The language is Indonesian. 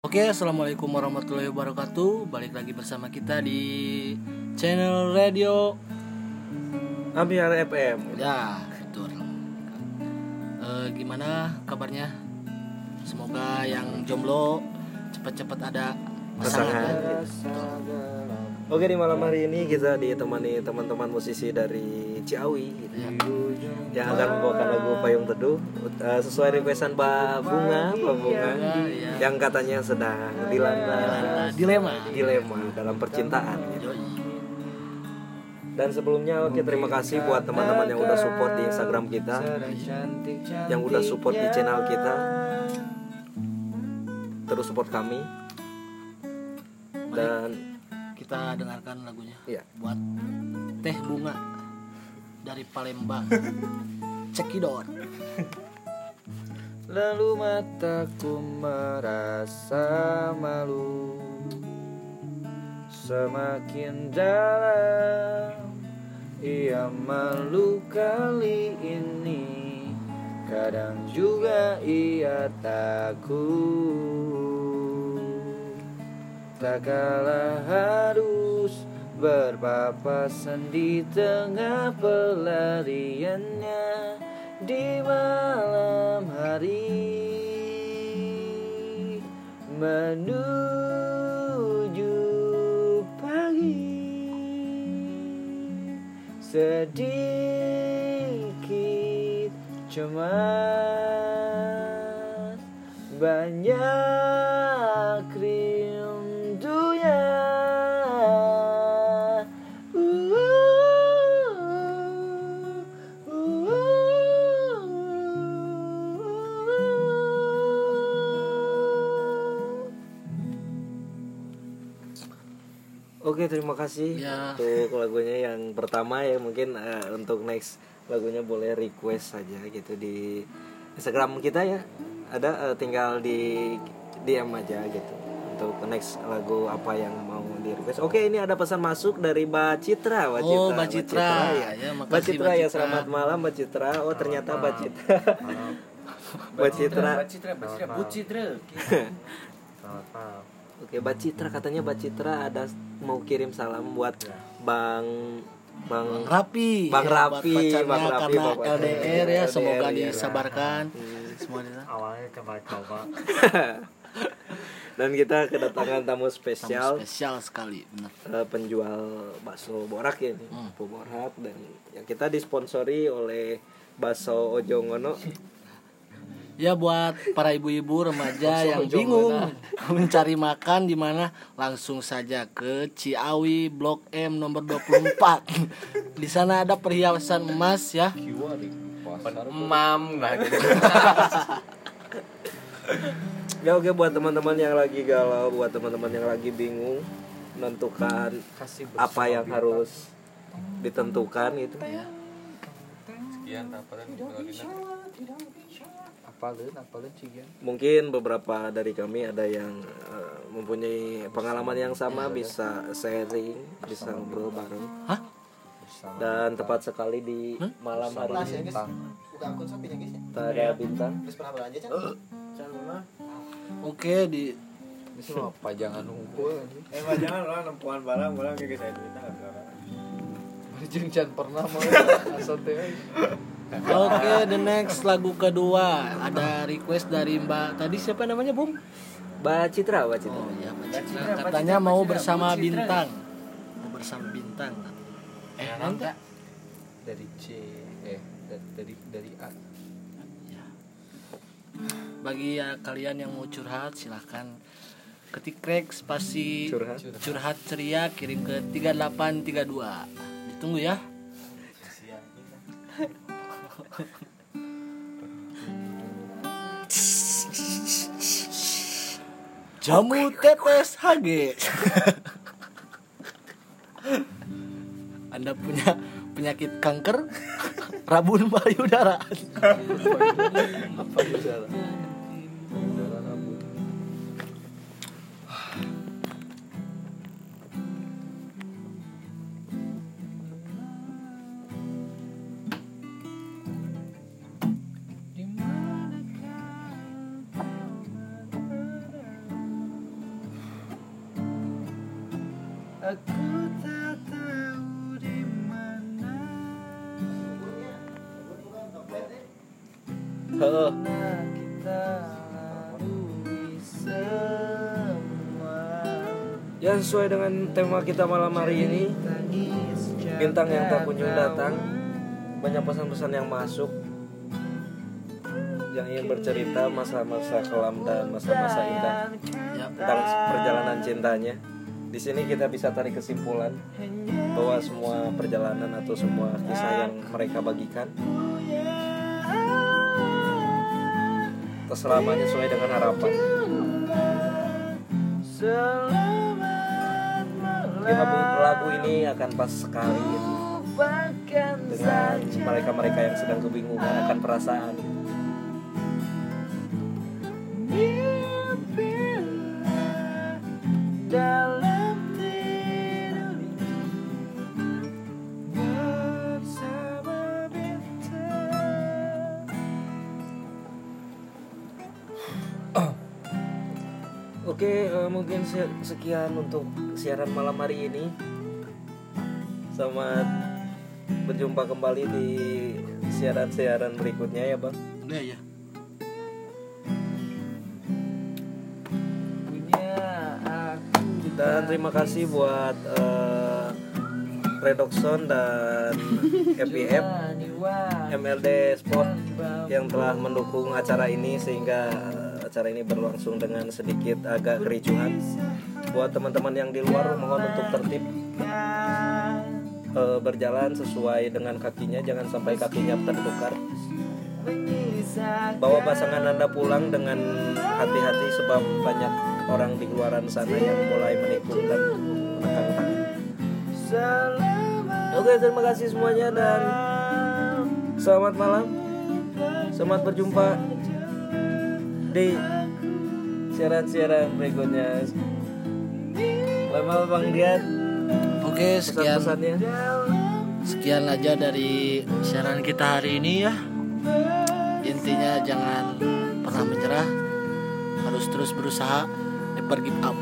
Oke, assalamualaikum warahmatullahi wabarakatuh. Balik lagi bersama kita di channel radio. Ambiar FM. Ya, betul. Eh, gimana kabarnya? Semoga yang jomblo cepat-cepat ada pasangan. Oke di malam hari ini kita ditemani teman-teman musisi dari Ciawi gitu ya. yang akan membawakan lagu Payung Teduh uh, sesuai requestan Mbak Bunga, Mbak Bunga iya. Yang katanya sedang dilanda dilema. dilema dalam percintaan. gitu. Dan sebelumnya oke terima kasih buat teman-teman yang udah support di Instagram kita, yang udah support di channel kita. Terus support kami. Dan Kita dengarkan lagunya. Iya. Buat Teh Bunga dari Palembang. Cekidot. Lalu mataku merasa malu. Semakin dalam Ia malu kali ini. Kadang juga ia takut. Tak kalah harus berpapasan di tengah pelariannya. Di malam hari menuju pagi. Sedikit cemas banyak Oke terima kasih Ya. untuk lagunya yang pertama ya mungkin eh, untuk next lagunya boleh request saja gitu di Instagram kita ya ada eh, tinggal di DM aja gitu untuk next lagu apa yang mau di request. Oke ini ada pesan masuk dari Mbak Citra, Mbak Oh, Mbak Citra. ya. Ya, makasih, Mbak Citra Mbak ya Citra. selamat malam Mbak Citra. Oh ternyata Mbak Citra. Mbak Citra. Citra, Citra, Bu Citra. Oke, Mbak Citra katanya Mbak Citra ada mau kirim salam buat Bang Bang Rapi. Bang ya, Rapi, Bang Rapi, karena Bapak. LDR ya, LDR, semoga ya. disabarkan. Semua di sana. Awalnya coba-coba. Dan kita kedatangan tamu Tamu spesial spesial sekali, benar. eh, penjual bakso borak ya ini, Hmm. bakso borak dan yang kita disponsori oleh Bakso Ojo Ngono. Ya buat para ibu-ibu remaja yang bingung mencari makan di mana langsung saja ke Ciawi Blok M nomor 24. Di sana ada perhiasan emas ya. Mam nah gitu. Ya oke buat teman-teman yang lagi galau, buat teman-teman yang lagi bingung menentukan Kasih apa yang harus ditentukan gitu. Ya. sekian taparan apalin apalin cigan Mungkin beberapa dari kami ada yang eh, mempunyai pengalaman yang sama bisa sharing, bisa ngobrol bareng. Hah? Dan tepat sekali di malam hari ini. bintang. Ya. Ada bintang. pernah belanja can Oke di ini semua pajangan unggul eh mah jangan orang nempuan barang barang kayak saya cerita nggak pernah mau asal teh Oke, the next lagu kedua ada request dari Mbak tadi siapa namanya, Bung? Mbak Citra, Mbak Citra. Oh ya, Mbak Citra. Katanya mau bersama bintang. Mau bersama bintang. Eh, nanti dari C eh da- dari dari A bagi ya kalian yang mau curhat silahkan ketik krek spasi Curhat. curhat ceria kirim ke 3832 ditunggu ya jamu tetes HG Anda punya penyakit kanker? Rabun payudara. Apa bisa? Aku tak tahu di mana. Kita lalui semua. Ya sesuai dengan tema kita malam hari ini Bintang yang tak kunjung datang. Banyak pesan-pesan yang masuk Yang ingin bercerita masa-masa kelam dan masa-masa indah Tentang perjalanan cintanya di sini kita bisa tarik kesimpulan bahwa semua perjalanan atau semua kisah yang mereka bagikan tak selamanya sesuai dengan harapan. Lagu, lagu ini akan pas sekali dengan mereka-mereka yang sedang kebingungan akan perasaan. Oke, eh, mungkin se- sekian untuk siaran malam hari ini. Selamat berjumpa kembali di siaran-siaran berikutnya ya, Bang. udah ya. punya aku Dan terima kasih buat eh, Redoxon dan FPF MLD Sport yang telah mendukung acara ini sehingga eh, acara ini berlangsung dengan sedikit agak kericuhan. Buat teman-teman yang di luar mohon untuk tertib eh, berjalan sesuai dengan kakinya, jangan sampai kakinya tertukar. Bawa pasangan Anda pulang dengan hati-hati sebab banyak orang di luaran sana yang mulai menikung dan menekan. Oke, terima kasih semuanya dan selamat malam. Selamat berjumpa di siaran-siaran berikutnya. Lama Bang Dian, Oke, sekian pesan-pesannya. sekian aja dari siaran kita hari ini ya. Intinya jangan pernah menyerah, harus terus berusaha, never give up.